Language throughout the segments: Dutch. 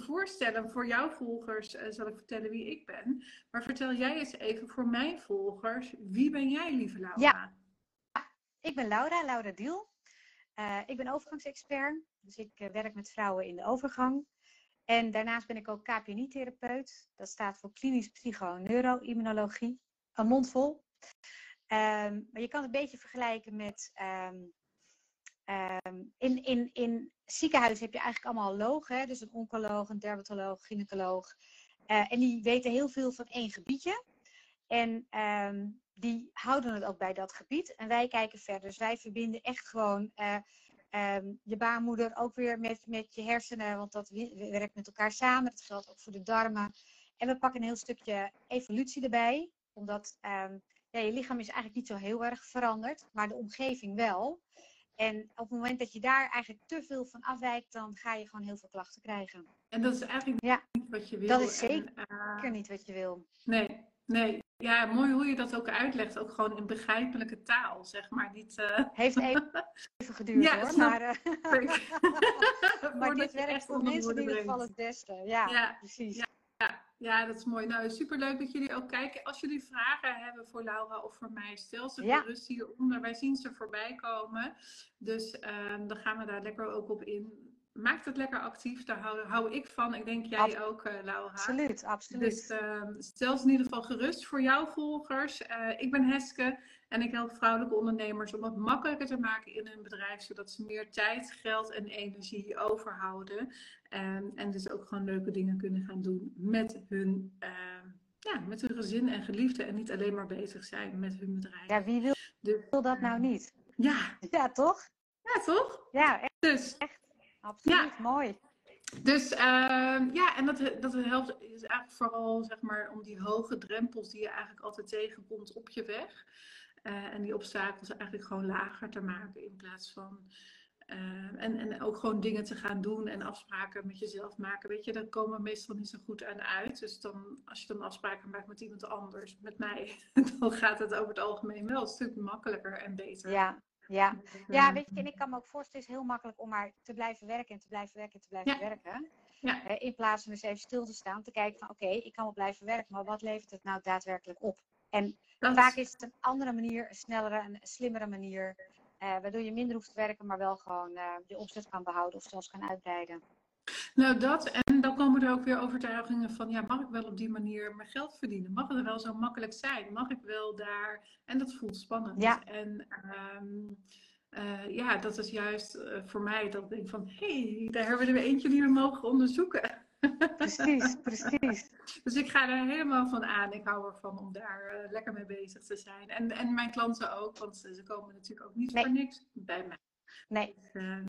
voorstellen. Voor jouw volgers uh, zal ik vertellen wie ik ben. Maar vertel jij eens even voor mijn volgers. Wie ben jij, lieve Laura? Ja, ik ben Laura, Laura Diel. Uh, ik ben overgangsexpert. Dus ik werk met vrouwen in de overgang. En daarnaast ben ik ook KPNI-therapeut. Dat staat voor klinisch psychoneuroimmunologie. Een mond vol. Um, maar je kan het een beetje vergelijken met. Um, um, in, in, in heb je eigenlijk allemaal logen. Hè? Dus een oncoloog, een dermatoloog, gynaecoloog. Uh, en die weten heel veel van één gebiedje. En die houden het ook bij dat gebied. En wij kijken verder. Dus wij verbinden echt gewoon. Uh, Um, je baarmoeder ook weer met, met je hersenen, want dat werkt met elkaar samen. Dat geldt ook voor de darmen. En we pakken een heel stukje evolutie erbij, omdat ja, je lichaam is eigenlijk niet zo heel erg veranderd, maar de omgeving wel. En op het moment dat je daar eigenlijk te veel van afwijkt, dan ga je gewoon heel veel klachten krijgen. En dat is eigenlijk ja, niet wat je wil. Dat is zeker en, uh, niet wat je wil. Nee, nee. Ja, mooi hoe je dat ook uitlegt. Ook gewoon in begrijpelijke taal, zeg maar. Niet, uh... Heeft even, even geduurd ja, hoor. Maar, uh... maar dit werkt voor mensen in ieder geval het beste. Ja, ja precies. Ja. Ja, dat is mooi. Nou, superleuk dat jullie ook kijken. Als jullie vragen hebben voor Laura of voor mij, stel ze ja. gerust hieronder. Wij zien ze voorbij komen. Dus uh, dan gaan we daar lekker ook op in maakt het lekker actief. Daar hou, hou ik van. Ik denk jij ook, uh, Laura. Absoluut, absoluut. Dus uh, stel ze in ieder geval gerust voor jouw volgers. Uh, ik ben Heske en ik help vrouwelijke ondernemers om het makkelijker te maken in hun bedrijf, zodat ze meer tijd, geld en energie overhouden. En, en dus ook gewoon leuke dingen kunnen gaan doen met hun, ehm, ja, met hun gezin en geliefden. En niet alleen maar bezig zijn met hun bedrijf. Ja, wie wil, dus, wil dat nou niet? Ja. Ja, toch? Ja, toch? Ja, echt. Dus, echt Absoluut, ja. mooi. Dus uh, ja, en dat, dat helpt is eigenlijk vooral zeg maar, om die hoge drempels die je eigenlijk altijd tegenkomt op je weg. Uh, en die obstakels eigenlijk gewoon lager te maken in plaats van. Uh, en, en ook gewoon dingen te gaan doen en afspraken met jezelf maken. Weet je, daar komen we meestal niet zo goed aan uit. Dus dan, als je dan afspraken maakt met iemand anders, met mij, dan gaat het over het algemeen wel een stuk makkelijker en beter. Ja, ja. ja, weet je, en ik kan me ook voorstellen, het is heel makkelijk om maar te blijven werken en te blijven werken en te blijven werken. Ja. in plaats van eens even stil te staan, te kijken van oké, ik kan wel blijven werken, maar wat levert het nou daadwerkelijk op? En vaak is het een andere manier, een snellere, een slimmere manier, uh, waardoor je minder hoeft te werken, maar wel gewoon uh, je omzet kan behouden of zelfs kan uitbreiden. Nou, dat. En dan komen er ook weer overtuigingen van, ja, mag ik wel op die manier mijn geld verdienen? Mag het wel zo makkelijk zijn? Mag ik wel daar? En dat voelt spannend. Ja. En um, uh, ja, dat is juist uh, voor mij dat ik denk van, hé, hey, daar hebben we er eentje die we mogen onderzoeken. Precies, precies. dus ik ga er helemaal van aan. Ik hou ervan om daar uh, lekker mee bezig te zijn. En, en mijn klanten ook, want ze komen natuurlijk ook niet nee. voor niks bij mij. Nee. Dus,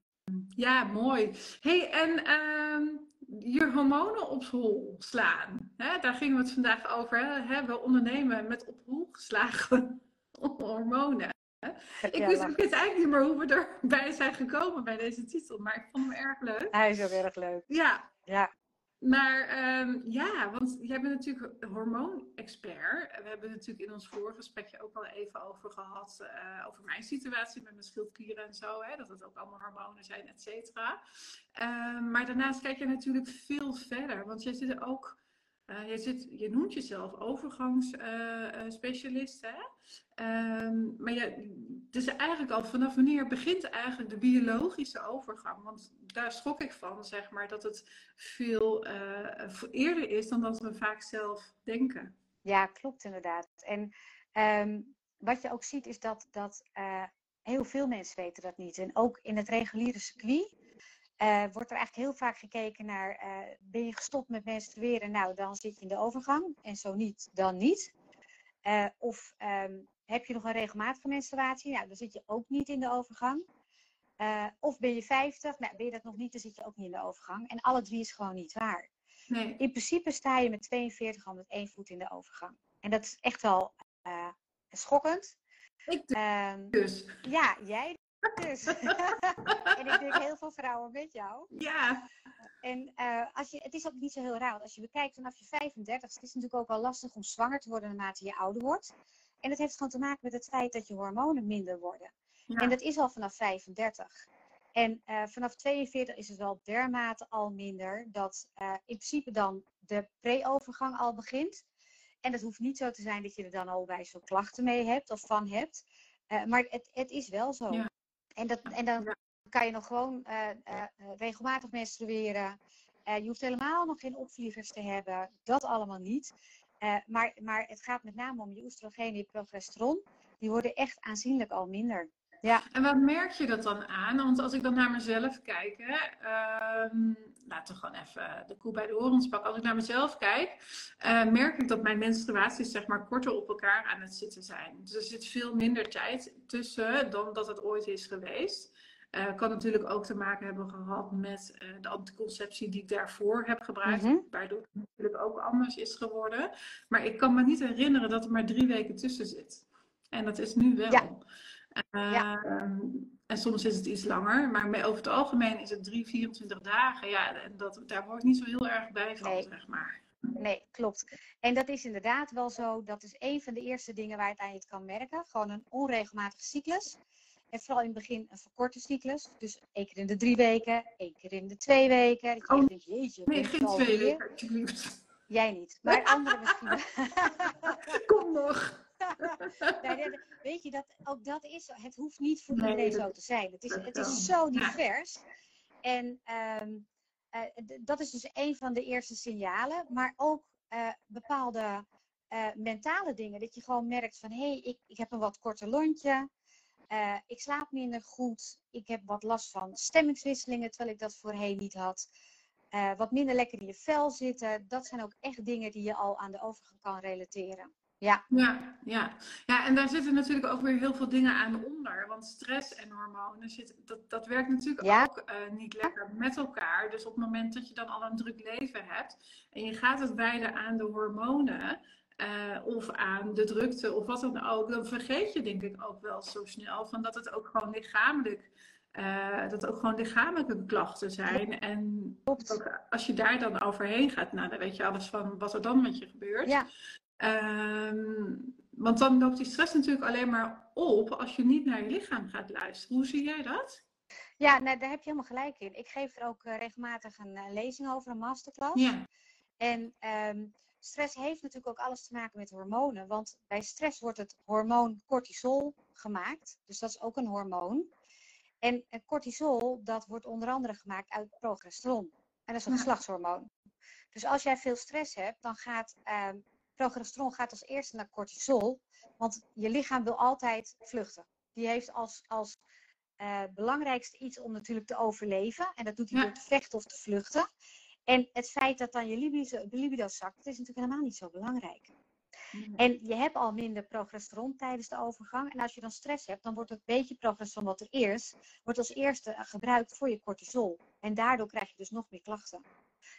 ja, mooi. hey, en uh, je hormonen op hol slaan. Hè? Daar gingen we het vandaag over. Hè? We ondernemen met op hol geslagen hormonen. Ik, wist, ik eigenlijk niet meer hoe we erbij zijn gekomen bij deze titel, maar ik vond hem erg leuk. Hij is ook erg leuk. Ja. Ja. Maar um, ja, want jij bent natuurlijk hormoonexpert. We hebben het natuurlijk in ons vorige gesprekje ook al even over gehad. Uh, over mijn situatie met mijn schildklieren en zo. Hè, dat het ook allemaal hormonen zijn, et cetera. Um, maar daarnaast kijk je natuurlijk veel verder. Want jij zit ook uh, je, zit, je, noemt jezelf overgangsspecialist, uh, um, maar je, dus eigenlijk al vanaf wanneer begint eigenlijk de biologische overgang? Want daar schrok ik van, zeg maar, dat het veel uh, eerder is dan dat we vaak zelf denken. Ja, klopt inderdaad. En um, wat je ook ziet is dat, dat uh, heel veel mensen weten dat niet. En ook in het reguliere circuit uh, wordt er eigenlijk heel vaak gekeken naar, uh, ben je gestopt met menstrueren? Nou, dan zit je in de overgang. En zo niet, dan niet. Uh, of um, heb je nog een regelmatige menstruatie? Nou, dan zit je ook niet in de overgang. of ben je 50? Nou, ben je dat nog niet, dan zit je ook niet in de overgang. En alle drie is gewoon niet waar. Nee. In principe sta je met 42 al met één voet in de overgang. En dat is echt wel schokkend. Ik dus. Um, ja, jij dus. en ik denk heel veel vrouwen met jou. Ja. En uh, als je, het is ook niet zo heel raar. Als je bekijkt vanaf je 35, het is natuurlijk ook wel lastig om zwanger te worden naarmate je ouder wordt. En dat heeft gewoon te maken met het feit dat je hormonen minder worden. Ja. En dat is al vanaf 35. En uh, vanaf 42 is het wel dermate al minder dat uh, in principe dan de pre-overgang al begint. En het hoeft niet zo te zijn dat je er dan al bij zo'n klachten mee hebt of van hebt. Uh, maar het, het, is wel zo. Ja. En, dat, en dan kan je nog gewoon regelmatig menstrueren. je hoeft helemaal nog geen opvliegers te hebben. Dat allemaal niet. maar, maar het gaat met name om je oestrogeen en je progesteron. Die worden echt aanzienlijk al minder. Ja. En wat merk je dat dan aan? Want als ik dan naar mezelf kijk, hè, um, laten we gewoon even de koe bij de horens pakken. Als ik naar mezelf kijk, uh, merk ik dat mijn menstruaties zeg maar korter op elkaar aan het zitten zijn. Dus er zit veel minder tijd tussen dan dat het ooit is geweest. Uh, kan natuurlijk ook te maken hebben gehad met uh, de anticonceptie die ik daarvoor heb gebruikt. Mm -hmm. Waardoor het natuurlijk ook anders is geworden. Maar ik kan me niet herinneren dat er maar drie weken tussen zit. En dat is nu wel. Ja. Uh, ja. En soms is het iets langer, maar over het algemeen is het 3, 24 dagen. Ja, en dat, daar word ik niet zo heel erg bij van, nee. zeg maar. Nee, klopt. En dat is inderdaad wel zo. Dat is een van de eerste dingen waar je het aan je kan merken. Gewoon een onregelmatige cyclus. En vooral in het begin een verkorte cyclus. Dus één keer in de drie weken, één keer in de twee weken. Oh, jeetje, nee, geen twee weken, alsjeblieft. Jij niet, maar anderen misschien. Kom nog. nee, weet je, dat, ook dat is, het hoeft niet voor iedereen nee, zo te zijn. Het is, het is zo divers. En um, uh, dat is dus een van de eerste signalen. Maar ook uh, bepaalde uh, mentale dingen. Dat je gewoon merkt van, hé, hey, ik, ik heb een wat korter lontje. ik slaap minder goed. Ik heb wat last van stemmingswisselingen, terwijl ik dat voorheen niet had. wat minder lekker in je vel zitten. Dat zijn ook echt dingen die je al aan de overgang kan relateren. Ja. Ja, ja. ja, en daar zitten natuurlijk ook weer heel veel dingen aan onder. Want stress en hormonen, zit, dat, dat werkt natuurlijk ja. ook uh, niet lekker met elkaar. Dus op het moment dat je dan al een druk leven hebt en je gaat het wijden aan de hormonen uh, of aan de drukte of wat dan ook, dan vergeet je denk ik ook wel zo snel van dat het ook gewoon lichamelijk. Uh, dat ook gewoon lichamelijke klachten zijn. En ook als je daar dan overheen gaat, nou, dan weet je alles van wat er dan met je gebeurt. Ja. Um, want dan loopt die stress natuurlijk alleen maar op als je niet naar je lichaam gaat luisteren. Hoe zie jij dat? Ja, nou, daar heb je helemaal gelijk in. Ik geef er ook uh, regelmatig een uh, lezing over, een masterclass. Ja. En um, stress heeft natuurlijk ook alles te maken met hormonen. Want bij stress wordt het hormoon cortisol gemaakt. Dus dat is ook een hormoon. En uh, cortisol, dat wordt onder andere gemaakt uit progesteron. En dat is een geslachtshormoon. Dus als jij veel stress hebt, dan gaat um, progesteron gaat als eerste naar cortisol. Want je lichaam wil altijd vluchten. Die heeft als, als uh, belangrijkste iets om natuurlijk te overleven. En dat doet hij Ja. door te vechten of te vluchten. En het feit dat dan je libido, libido zakt, dat is natuurlijk helemaal niet zo belangrijk. En je hebt al minder progesteron tijdens de overgang. En als je dan stress hebt, dan wordt het beetje progesteron wat er eerst, wordt als eerste gebruikt voor je cortisol. En daardoor krijg je dus nog meer klachten.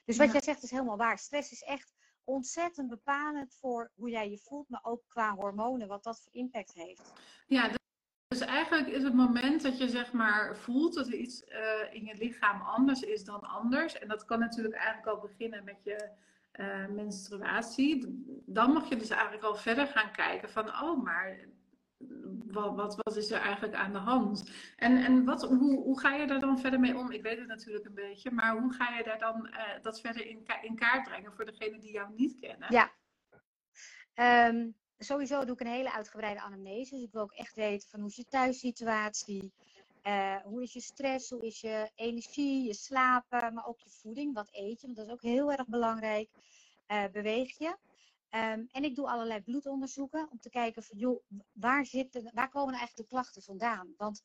Dus wat Ja. jij zegt is helemaal waar. Stress is echt ontzettend bepalend voor hoe jij je voelt, maar ook qua hormonen, wat dat voor impact heeft. Ja, dus- eigenlijk is het moment dat je zeg maar voelt dat er iets eh, in je lichaam anders is dan anders. En dat kan natuurlijk eigenlijk al beginnen met je eh, menstruatie. Dan mag je dus eigenlijk al verder gaan kijken van, oh, maar wat, wat, wat is er eigenlijk aan de hand? En, en wat, hoe, hoe ga je daar dan verder mee om? Ik weet het natuurlijk een beetje, maar hoe ga je daar dan eh, dat verder in, in kaart brengen voor degenen die jou niet kennen? Ja. Ehm, sowieso doe ik een hele uitgebreide anamnese. Dus ik wil ook echt weten van hoe is je thuissituatie, eh, hoe is je stress, hoe is je energie, je slapen, maar ook je voeding. Wat eet je? Want dat is ook heel erg belangrijk. Eh, beweeg je? Ehm, en ik doe allerlei bloedonderzoeken om te kijken van, joh, waar, zitten, waar komen nou eigenlijk de klachten vandaan? Want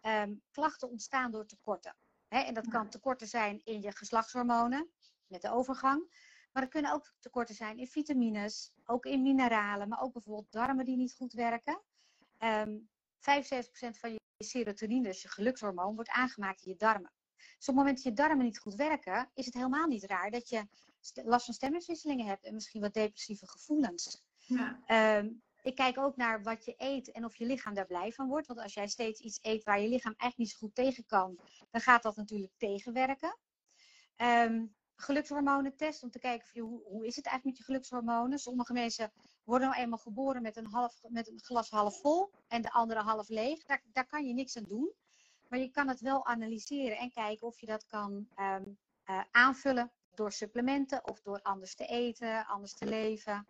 ehm, klachten ontstaan door tekorten. Hè? En dat kan tekorten zijn in je geslachtshormonen, met de overgang. Maar er kunnen ook tekorten zijn in vitamines, ook in mineralen, maar ook bijvoorbeeld darmen die niet goed werken. Ehm 75% van je serotonine, dus je gelukshormoon, wordt aangemaakt in je darmen. Dus op het moment dat je darmen niet goed werken, is het helemaal niet raar dat je last van stemmingswisselingen hebt en misschien wat depressieve gevoelens. Ja. Ehm, ik kijk ook naar wat je eet en of je lichaam daar blij van wordt. Want als jij steeds iets eet waar je lichaam eigenlijk niet zo goed tegen kan, dan gaat dat natuurlijk tegenwerken. Ehm gelukshormonentest om te kijken hoe, hoe is het eigenlijk met je gelukshormonen. Sommige mensen worden nou eenmaal geboren met een, half, met een glas half vol en de andere half leeg. Daar, daar kan je niks aan doen. Maar Maar je kan het wel analyseren en kijken of je dat kan ehm, eh, aanvullen door supplementen of door anders te eten, anders te leven.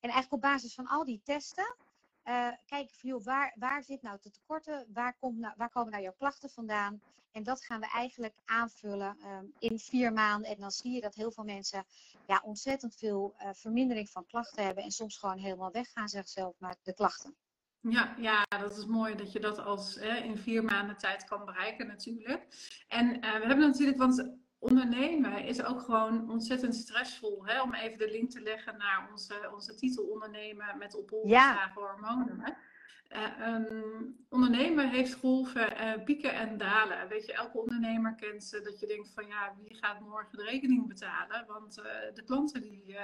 En eigenlijk op basis van al die testen uh, kijken van joh, waar, waar zit nou de tekorten, waar, komt nou, waar komen nou jouw klachten vandaan? En dat gaan we eigenlijk aanvullen ehm, in vier maanden. En dan zie je dat heel veel mensen ja, ontzettend veel uh, vermindering van klachten hebben. En soms gewoon helemaal weggaan zichzelf met de klachten. Ja, ja, dat is mooi dat je dat als in vier maanden tijd kan bereiken natuurlijk. En uh, we hebben natuurlijk, want ondernemen is ook gewoon ontzettend stressvol. Hè? Om even de link te leggen naar onze, onze titel ondernemen met opholgeslagen ja. hormonen. Uh, ondernemen heeft golven, uh, pieken en dalen. Weet je, elke ondernemer kent ze dat je denkt van ja, wie gaat morgen de rekening betalen? Want uh, de klanten die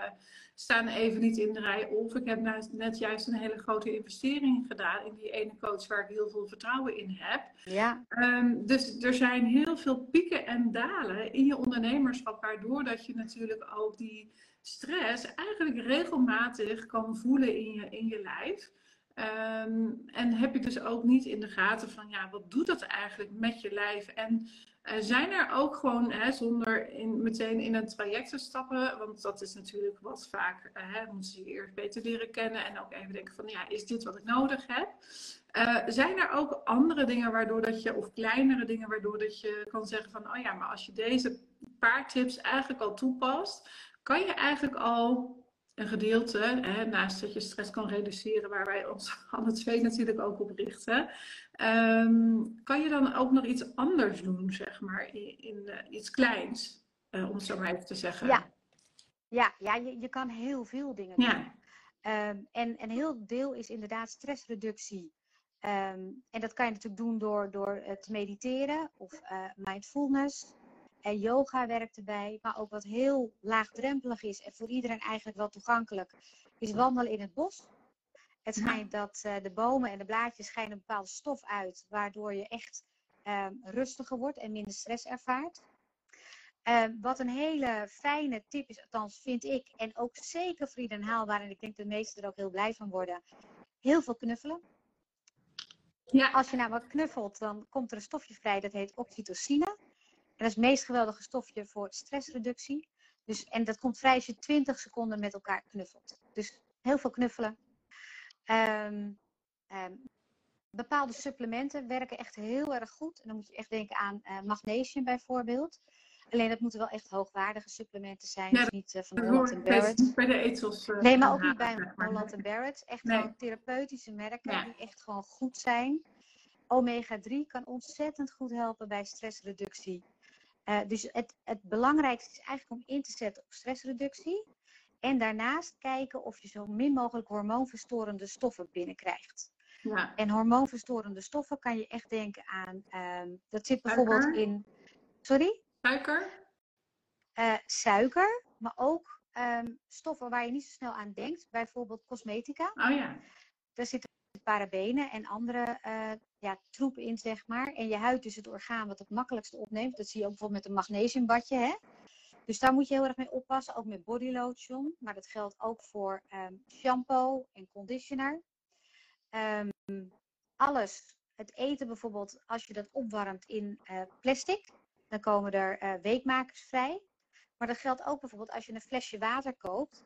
staan even niet in de rij. Of ik heb nou net juist een hele grote investering gedaan in die ene coach waar ik heel veel vertrouwen in heb. Ja. Um, dus er zijn heel veel pieken en dalen in je ondernemerschap, waardoor dat je natuurlijk ook die stress eigenlijk regelmatig kan voelen in je, in je lijf. Um, en heb je dus ook niet in de gaten van, ja, wat doet dat eigenlijk met je lijf? En uh, zijn er ook gewoon, hè, zonder in, meteen in een traject te stappen, want dat is natuurlijk wat vaak, uh, hè, moeten ze je eerst beter leren kennen en ook even denken van, ja, is dit wat ik nodig heb? Uh, zijn er ook andere dingen waardoor dat je, of kleinere dingen waardoor dat je kan zeggen van, oh ja, maar als je deze paar tips eigenlijk al toepast, kan je eigenlijk al een gedeelte, hè, naast dat je stress kan reduceren, waar wij ons alle twee natuurlijk ook op richten, um, kan je dan ook nog iets anders doen, zeg maar, in, in uh, iets kleins, uh, om het zo maar even te zeggen. Ja, ja, ja je, je kan heel veel dingen doen. Ja. Um, en een heel deel is inderdaad stressreductie. Um, en dat kan je natuurlijk doen door, door uh, te mediteren of mindfulness. En yoga werkt erbij. Maar ook wat heel laagdrempelig is en voor iedereen eigenlijk wel toegankelijk, is wandelen in het bos. Het schijnt dat uh, de bomen en de blaadjes schijnen een bepaalde stof uit, waardoor je echt uh, rustiger wordt en minder stress ervaart. Uh, wat een hele fijne tip is, althans vind ik, en ook zeker voor iedereen haalbaar, en ik denk de meesten er ook heel blij van worden, heel veel knuffelen. Ja. Als je nou wat knuffelt, dan komt er een stofje vrij dat heet oxytocine. En dat is het meest geweldige stofje voor stressreductie. Dus, en dat komt vrij als je 20 seconden met elkaar knuffelt. Dus heel veel knuffelen. Um, um, bepaalde supplementen werken echt heel erg goed. En dan moet je echt denken aan uh, magnesium bijvoorbeeld. Alleen dat moeten wel echt hoogwaardige supplementen zijn. Ja, dus niet uh, van Holland Barrett. Niet bij de etels. Uh, nee, maar ook niet bij Holland Barrett. Echt nee. gewoon therapeutische merken ja. die echt gewoon goed zijn. Omega 3 kan ontzettend goed helpen bij stressreductie. Uh, dus het, het belangrijkste is eigenlijk om in te zetten op stressreductie. En daarnaast kijken of je zo min mogelijk hormoonverstorende stoffen binnenkrijgt. Ja. En hormoonverstorende stoffen kan je echt denken aan. Um, dat zit bijvoorbeeld suiker. in. Sorry? Suiker? Uh, suiker, maar ook um, stoffen waar je niet zo snel aan denkt. Bijvoorbeeld cosmetica. Oh ja. Daar zitten parabenen en andere uh, troep in, zeg maar. En je huid is het orgaan wat het makkelijkste opneemt. Dat zie je ook bijvoorbeeld met een magnesiumbadje. Hè? Dus daar moet je heel erg mee oppassen, ook met body lotion. Maar dat geldt ook voor um, shampoo en conditioner. Um, alles, het eten bijvoorbeeld, als je dat opwarmt in uh, plastic, dan komen er uh, weekmakers vrij. Maar dat geldt ook bijvoorbeeld als je een flesje water koopt.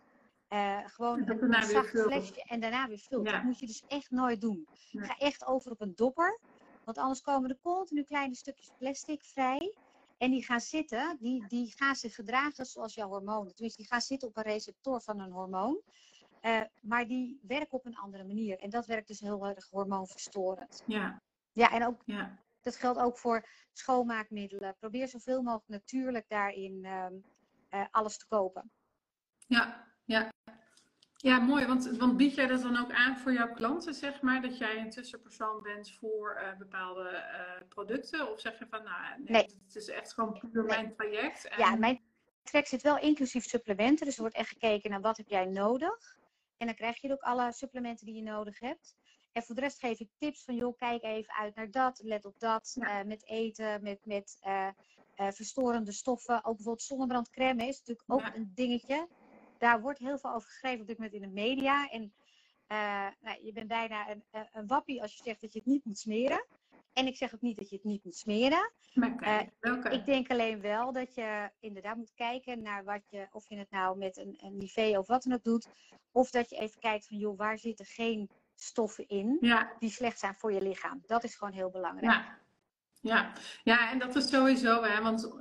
Uh, gewoon een, een zacht flesje en daarna weer vult. Ja. Dat moet je dus echt nooit doen. Ga echt over op een dopper. Want anders komen er continu kleine stukjes plastic vrij. En die gaan zitten, die, die gaan zich gedragen zoals jouw hormonen. Tenminste, die gaan zitten op een receptor van een hormoon. Uh, maar die werken op een andere manier. En dat werkt dus heel erg hormoonverstorend. Ja. Ja, en ook, ja. dat geldt ook voor schoonmaakmiddelen. Probeer zoveel mogelijk natuurlijk daarin um, uh, alles te kopen. Ja, ja. Ja, mooi. Want, want bied jij dat dan ook aan voor jouw klanten, zeg maar? Dat jij een tussenpersoon bent voor uh, bepaalde uh, producten? Of zeg je van, nou, nee, nee. het is echt gewoon puur nee. mijn traject? En... Ja, mijn traject zit wel inclusief supplementen. Dus er wordt echt gekeken naar wat heb jij nodig. En dan krijg je ook alle supplementen die je nodig hebt. En voor de rest geef ik tips van, joh, kijk even uit naar dat, let op dat. Ja. Uh, met eten, met, met verstorende stoffen. Ook bijvoorbeeld zonnebrandcrème is natuurlijk ook ja. een dingetje daar wordt heel veel over geschreven op dit moment in de media. En uh, nou, je bent bijna een, een wappie als je zegt dat je het niet moet smeren. En ik zeg ook niet dat je het niet moet smeren. Maar uh, Ik denk alleen wel dat je inderdaad moet kijken naar wat je, of je het nou met een, een Nivea of wat dan ook doet. Of dat je even kijkt van, joh, waar zitten geen stoffen in ja. die slecht zijn voor je lichaam. Dat is gewoon heel belangrijk. Ja. Ja, ja en dat is sowieso, hè, want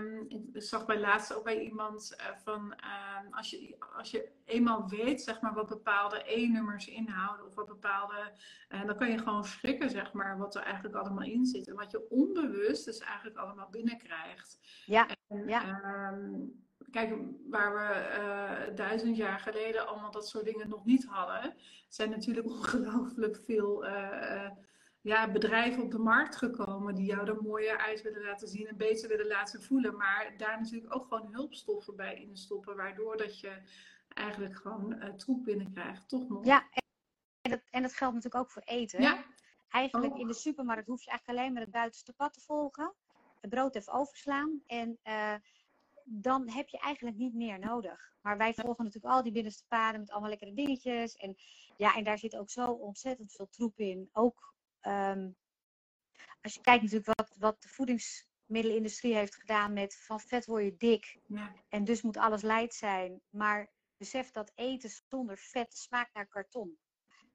um, ik zag bij laatst ook bij iemand uh, van um, als, je, als je eenmaal weet zeg maar, wat bepaalde E-nummers inhouden of wat bepaalde, uh, dan kan je gewoon schrikken zeg maar, wat er eigenlijk allemaal in zit. En wat je onbewust dus eigenlijk allemaal binnenkrijgt. Ja, en, ja. Um, kijk, waar we uh, duizend jaar geleden allemaal dat soort dingen nog niet hadden, zijn natuurlijk ongelooflijk veel ja, bedrijven op de markt gekomen die jou er mooier uit willen laten zien en beter willen laten voelen. Maar daar natuurlijk ook gewoon hulpstoffen bij in stoppen, waardoor dat je eigenlijk gewoon uh, troep binnenkrijgt, toch nog? Ja, en dat, en dat geldt natuurlijk ook voor eten. Ja. Eigenlijk in de supermarkt hoef je eigenlijk alleen maar het buitenste pad te volgen, het brood even overslaan en uh, dan heb je eigenlijk niet meer nodig. Maar wij volgen natuurlijk al die binnenste paden met allemaal lekkere dingetjes. En ja, en daar zit ook zo ontzettend veel troep in. Ook um, als je kijkt natuurlijk wat, wat de voedingsmiddelenindustrie heeft gedaan met van vet word je dik. Ja. En dus moet alles light zijn. Maar besef dat eten zonder vet smaakt naar karton.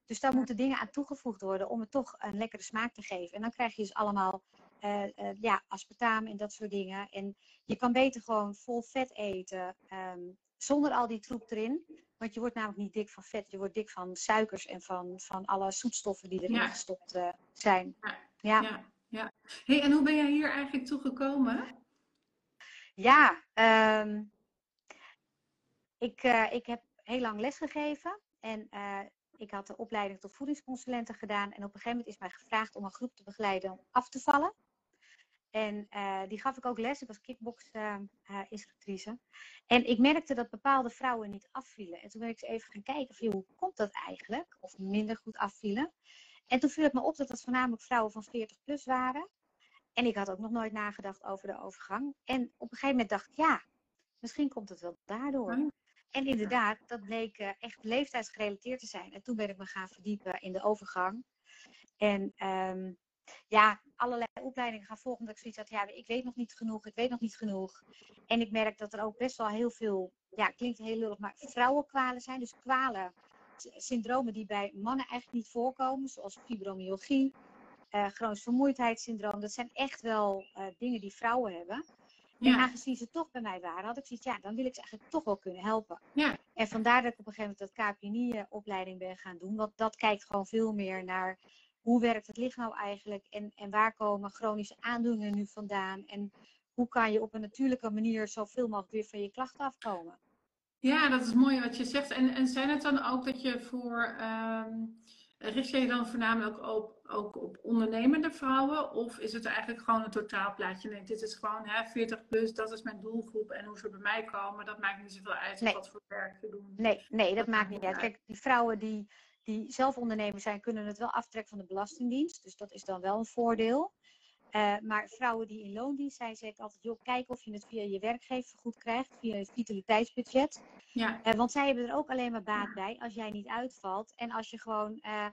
Dus daar moeten dingen aan toegevoegd worden om het toch een lekkere smaak te geven. En dan krijg je dus allemaal uh, uh, ja, aspartaam en dat soort dingen. En je kan beter gewoon vol vet eten um, zonder al die troep erin. Want je wordt namelijk niet dik van vet, je wordt dik van suikers en van, van alle zoetstoffen die erin Ja. gestopt uh, zijn. Ja. Ja, Ja, ja. Hey, en hoe ben jij hier eigenlijk toe gekomen? ja ehm, ik, uh, ik heb heel lang lesgegeven en uh, ik had de opleiding tot voedingsconsulente gedaan. En op een gegeven moment is mij gevraagd om een groep te begeleiden om af te vallen. En uh, die gaf ik ook les. Ik was kickbox-instructrice. Uh, en ik merkte dat bepaalde vrouwen niet afvielen. En toen ben ik eens even gaan kijken van, hoe komt dat eigenlijk? Of minder goed afvielen. En toen viel het me op dat het voornamelijk vrouwen van 40 plus waren. En ik had ook nog nooit nagedacht over de overgang. En op een gegeven moment dacht ik, ja, misschien komt het wel daardoor. Oh. En inderdaad, dat bleek uh, echt leeftijdsgerelateerd te zijn. En toen ben ik me gaan verdiepen in de overgang. En um, ja, allerlei opleidingen gaan volgen. Omdat ik zoiets had, ja, ik weet nog niet genoeg, ik weet nog niet genoeg. En ik merk dat er ook best wel heel veel, ja, klinkt heel lullig, maar vrouwenkwalen zijn. Dus kwalen, syndromen die bij mannen eigenlijk niet voorkomen. Zoals fibromyalgie, uh, chronisch vermoeidheidssyndroom. Dat zijn echt wel uh, dingen die vrouwen hebben. Ja. En aangezien ze toch bij mij waren, had ik zoiets, ja, dan wil ik ze eigenlijk toch wel kunnen helpen. Ja. En vandaar dat ik op een gegeven moment dat KPNI-opleiding ben gaan doen. Want dat kijkt gewoon veel meer naar hoe werkt het lichaam nou eigenlijk en, en waar komen chronische aandoeningen nu vandaan en hoe kan je op een natuurlijke manier zoveel mogelijk weer van je klachten afkomen. Ja, dat is mooi wat je zegt. En, en zijn het dan ook dat je voor, um, richt je je dan voornamelijk op, ook op ondernemende vrouwen of is het eigenlijk gewoon een totaalplaatje? Nee, dit is gewoon hè, 40 plus, dat is mijn doelgroep en hoe ze bij mij komen, dat maakt niet zoveel uit nee. wat voor werk ze doen. Nee, nee dat, dat maakt niet uit. Kijk, die vrouwen die die zelf ondernemer zijn, kunnen het wel aftrekken van de Belastingdienst. Dus dat is dan wel een voordeel. Uh, maar vrouwen die in loondienst zijn, zeg ik altijd, joh, kijk of je het via je werkgever goed krijgt, via het vitaliteitsbudget. Ja. Uh, want zij hebben er ook alleen maar baat bij als jij niet uitvalt en als je gewoon uh,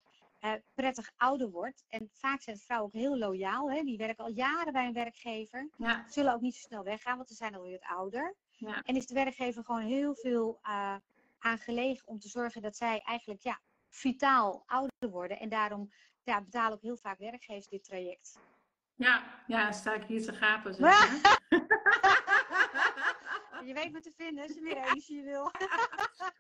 prettig ouder wordt. En vaak zijn vrouwen ook heel loyaal, hè? die werken al jaren bij een werkgever. Ja. Zullen ook niet zo snel weggaan, want ze zijn alweer wat ouder. Ja. En is de werkgever gewoon heel veel aan gelegen om te zorgen dat zij eigenlijk ja, vitaal ouder worden. En daarom ja, betalen ook heel vaak werkgevers dit traject. Ja, ja, sta ik hier te gapen. Zeg je weet me te vinden als je meer energie wil.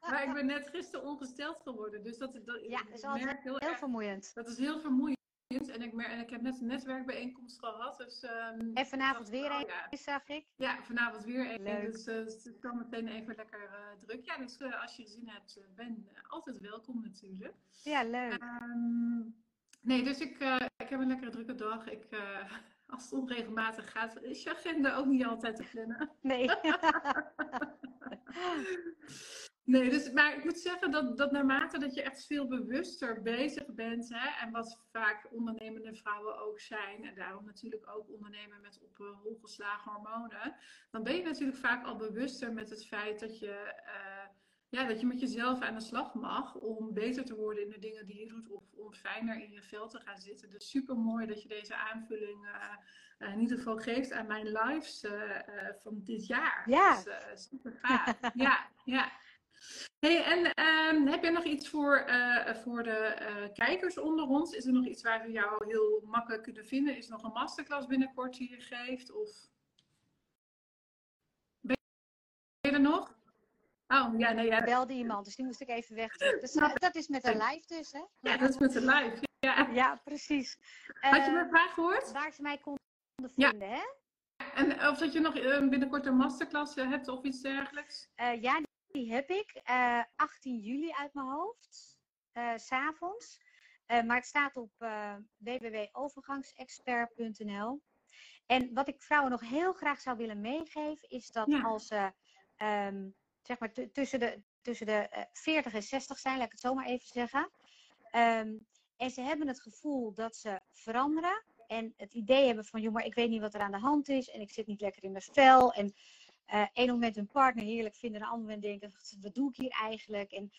maar ik ben net gisteren ongesteld geworden. Dus dat, dat, ja, dat is altijd heel, heel erg, vermoeiend. Dat is heel vermoeiend. En ik, en ik heb net een netwerkbijeenkomst gehad. Dus, um, en vanavond weer oh, een, ja. zag ik. Ja, vanavond weer een. Leuk. Dus uh, het is zometeen even lekker uh, druk. Ja, dus uh, als je gezien hebt, ben altijd welkom natuurlijk. Ja, leuk. Um, nee, dus ik, ik heb een lekkere drukke dag. Ik, als het onregelmatig gaat, is je agenda ook niet altijd te plannen. Nee. nee, dus, maar ik moet zeggen dat, dat naarmate dat je echt veel bewuster bezig bent, hè, en wat vaak ondernemende vrouwen ook zijn, en daarom natuurlijk ook ondernemen met op uh, holgeslagen hormonen, dan ben je natuurlijk vaak al bewuster met het feit dat je ja, dat je met jezelf aan de slag mag om beter te worden in de dingen die je doet of om fijner in je vel te gaan zitten. Dus super mooi dat je deze aanvulling uh, in ieder geval geeft aan mijn lives van dit jaar. Ja. Dus, super gaaf. ja, ja. Hey, en ehm, heb je nog iets voor, voor de kijkers onder ons? Is er nog iets waar we jou heel makkelijk kunnen vinden? Is er nog een masterclass binnenkort die je geeft? Of... Ben je er nog? Oh, ja, nee, ja. belde iemand, dus die moest ik even weg. Dus, uh, dat is met een live dus, hè? Ja, dat is met een live, ja. Ja, precies. Had je mijn vraag gehoord? Waar ze mij konden vinden, hè? En of dat je nog binnenkort een masterclass hebt of iets dergelijks? Ja, die heb ik. 18 juli uit mijn hoofd, s s'avonds. maar het staat op www.overgangsexpert.nl. En wat ik vrouwen nog heel graag zou willen meegeven, is dat als ze um, zeg maar tussen de, tussen de uh, 40 en 60 zijn, laat ik het zo maar even zeggen. Um, en ze hebben het gevoel dat ze veranderen. En het idee hebben van, joh, maar ik weet niet wat er aan de hand is. En ik zit niet lekker in mijn vel. En uh, een moment hun partner heerlijk vinden. En een ander moment denken, wat doe ik hier eigenlijk? En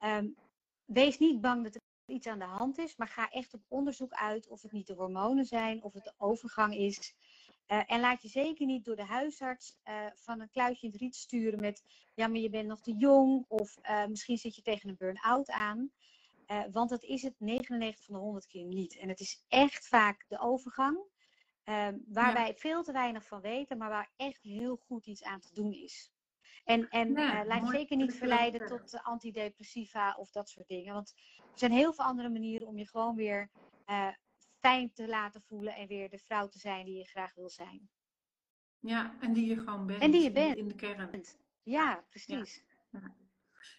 um, wees niet bang dat er iets aan de hand is. Maar ga echt op onderzoek uit of het niet de hormonen zijn. Of het de overgang is. Uh, en laat je zeker niet door de huisarts uh, van een kluitje in het riet sturen met ja, maar je bent nog te jong of misschien zit je tegen een burn-out aan. want dat is het 99 van de 100 keer niet. En het is echt vaak de overgang waar ja. wij veel te weinig van weten, maar waar echt heel goed iets aan te doen is. En, en ja, laat je zeker niet verleiden tot antidepressiva of dat soort dingen. Want er zijn heel veel andere manieren om je gewoon weer fijn te laten voelen en weer de vrouw te zijn die je graag wil zijn. Ja, en die je gewoon bent. En die je bent. In de kern. Ja, precies. Ja, ja.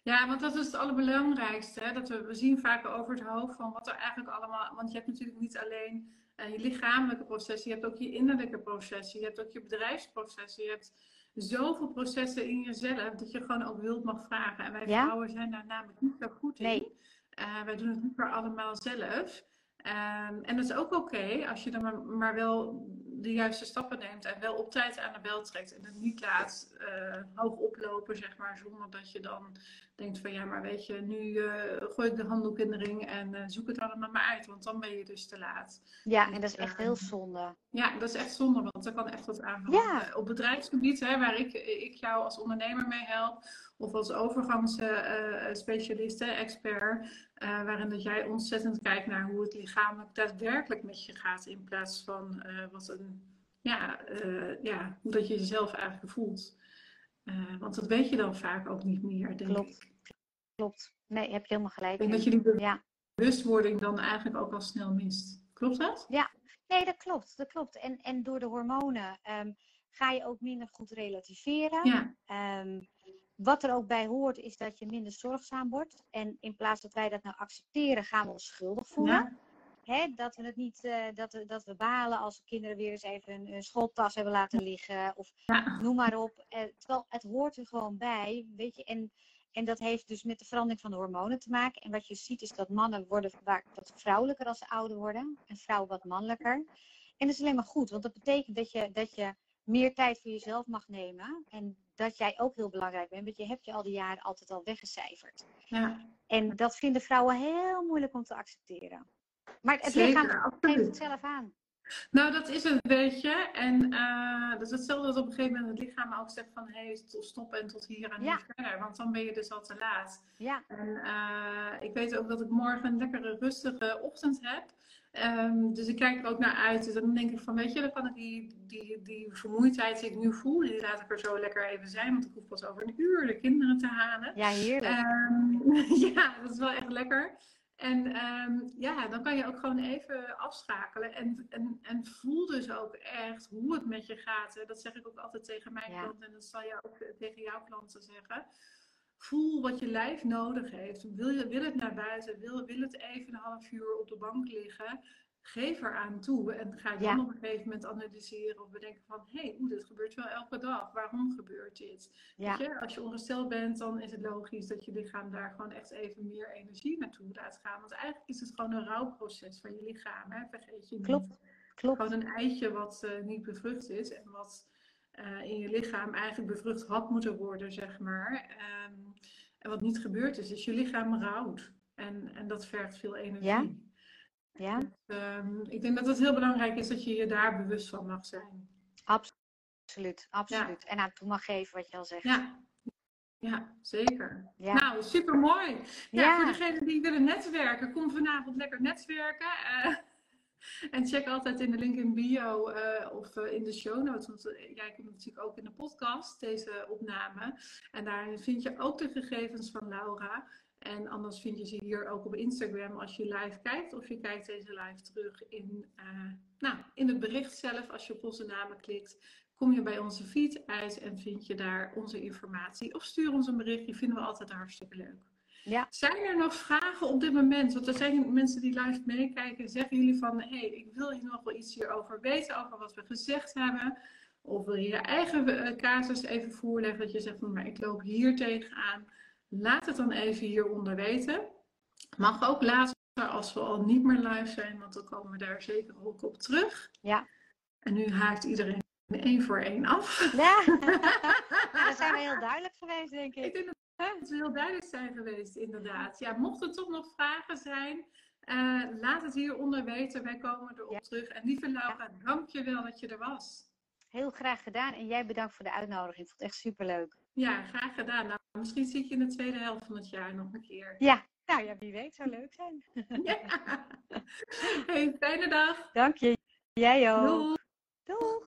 ja want dat is het allerbelangrijkste. Hè? Dat we, we zien vaak over het hoofd van wat er eigenlijk allemaal... Want je hebt natuurlijk niet alleen uh, je lichamelijke processen. Je hebt ook je innerlijke processen. Je hebt ook je bedrijfsprocessen. Je hebt zoveel processen in jezelf dat je gewoon ook wilt mag vragen. En wij ja? vrouwen zijn daar namelijk niet zo goed in. Nee. Uh, wij doen het liever allemaal zelf. Um, en dat is ook oké okay als je dan maar, maar, wel de juiste stappen neemt en wel op tijd aan de bel trekt en het niet laat uh, hoog oplopen, zeg maar, zonder dat je dan denkt van ja, maar weet je, nu uh, gooi ik de handdoek in de ring en uh, zoek het allemaal maar uit, want dan ben je dus te laat. Ja, en dat is echt heel zonde. Ja, dat is echt zonde, want er kan echt wat aan ja. Op bedrijfsgebied, hè, waar ik, ik jou als ondernemer mee help, of als overgangsspecialist, expert, uh, waarin dat jij ontzettend kijkt naar hoe het lichamelijk daadwerkelijk met je gaat, in plaats van uh, wat een, ja, ja, hoe dat je jezelf eigenlijk voelt. want dat weet je dan vaak ook niet meer, denk Klopt. ik. Klopt. Nee, heb je helemaal gelijk. Ik denk dat je die bewustwording dan eigenlijk ook al snel mist. Klopt dat? Ja, nee, dat klopt. Dat klopt. En, en door de hormonen um, ga je ook minder goed relativeren. Ja. Um, wat er ook bij hoort, is dat je minder zorgzaam wordt. En in plaats dat wij dat nou accepteren, gaan we ons schuldig voelen. Ja. Hè, dat we het niet, uh, dat, we, dat we balen als kinderen weer eens even een, een schooltas hebben laten liggen. Of ja. noem maar op. Uh, terwijl het hoort er gewoon bij. Weet je, en, en dat heeft dus met de verandering van de hormonen te maken. En wat je ziet is dat mannen worden vaak wat vrouwelijker als ze ouder worden. En vrouwen wat mannelijker. En dat is alleen maar goed, want dat betekent dat je, dat je meer tijd voor jezelf mag nemen. En dat jij ook heel belangrijk bent. Want je hebt je al die jaren altijd al weggecijferd. Ja. En dat vinden vrouwen heel moeilijk om te accepteren. Maar het Zeker, lichaam geeft het zelf aan. Nou, dat is het beetje. En uh, dat is hetzelfde dat op een gegeven moment het lichaam ook zegt van... hé, hey, stop en tot hier en Ja. niet verder. Want dan ben je dus al te laat. Ja, En uh, ik weet ook dat ik morgen een lekkere rustige ochtend heb. Um, dus ik kijk er ook naar uit. Dus dan denk ik van, weet je, dan kan ik die, die, die vermoeidheid die ik nu voel, die laat ik er zo lekker even zijn. Want ik hoef pas over een uur de kinderen te halen. ja heerlijk. Um, ja, dat is wel echt lekker. En um, ja, dan kan je ook gewoon even afschakelen. En, en, en voel dus ook echt hoe het met je gaat. Dat zeg ik ook altijd tegen mijn Ja. klanten. En dat zal je ook tegen jouw klanten zeggen. Voel wat je lijf nodig heeft. Wil, je, wil het naar buiten? Wil, wil het even een half uur op de bank liggen? Geef eraan toe. En ga dan Ja. op een gegeven moment analyseren of bedenken van... hé, hey, oeh, dit gebeurt wel elke dag. Waarom gebeurt dit? Ja, Weet je, als je ongesteld bent, dan is het logisch dat je lichaam daar gewoon echt even meer energie naartoe laat gaan. Want eigenlijk is het gewoon een rouwproces van je lichaam. Hè? Vergeet je niet. klopt. Klopt. Gewoon een eitje wat uh, niet bevrucht is en wat uh, in je lichaam eigenlijk bevrucht had moeten worden, zeg maar. Um, En wat niet gebeurd is, is je lichaam rouwt. En, en dat vergt veel energie. Ja. Ja, Dus, ik denk dat het heel belangrijk is dat je je daar bewust van mag zijn. absoluut. absoluut. En aan toe mag geven wat je al zegt. Ja, ja zeker. Ja. Nou, super mooi. Ja, Ja. Voor degenen die willen netwerken, kom vanavond lekker netwerken. Eh, en check altijd in de link in bio eh, of eh, in de show notes. Want jij komt natuurlijk ook in de podcast, deze opname. En daarin vind je ook de gegevens van Laura. En anders vind je ze hier ook op Instagram als je live kijkt. Of je kijkt deze live terug in, eh, nou, in het bericht zelf. Als je op onze namen klikt, kom je bij onze feed uit en vind je daar onze informatie. Of stuur ons een berichtje, vinden we altijd hartstikke leuk. Ja. Zijn er nog vragen op dit moment? Want er zijn mensen die live meekijken. Zeggen jullie van, hé, hey, ik wil hier nog wel iets hierover weten, over wat we gezegd hebben. Of wil je je eigen eh, casus even voorleggen, dat je zegt, maar ik loop hier tegenaan. Laat het dan even hieronder weten. Mag ook later als we al niet meer live zijn, want dan komen we daar zeker ook op terug. Ja. En nu haakt iedereen één voor één af. Ja, daar zijn we heel duidelijk geweest, denk Ik ik. denk dat we heel duidelijk zijn geweest, inderdaad. Ja, mocht er toch nog vragen zijn, eh, laat het hieronder weten. Wij komen erop Ja. terug. En lieve Laura, dank je wel dat je er was. Heel graag gedaan. En jij bedankt voor de uitnodiging. Ik vond het echt superleuk. Ja, graag gedaan. Nou, misschien zie ik je in de tweede helft van het jaar nog een keer. Ja, nou ja, wie weet. Zou leuk zijn. Ja. Hey, fijne dag. Dank je. Jij ook. Doei. Doei.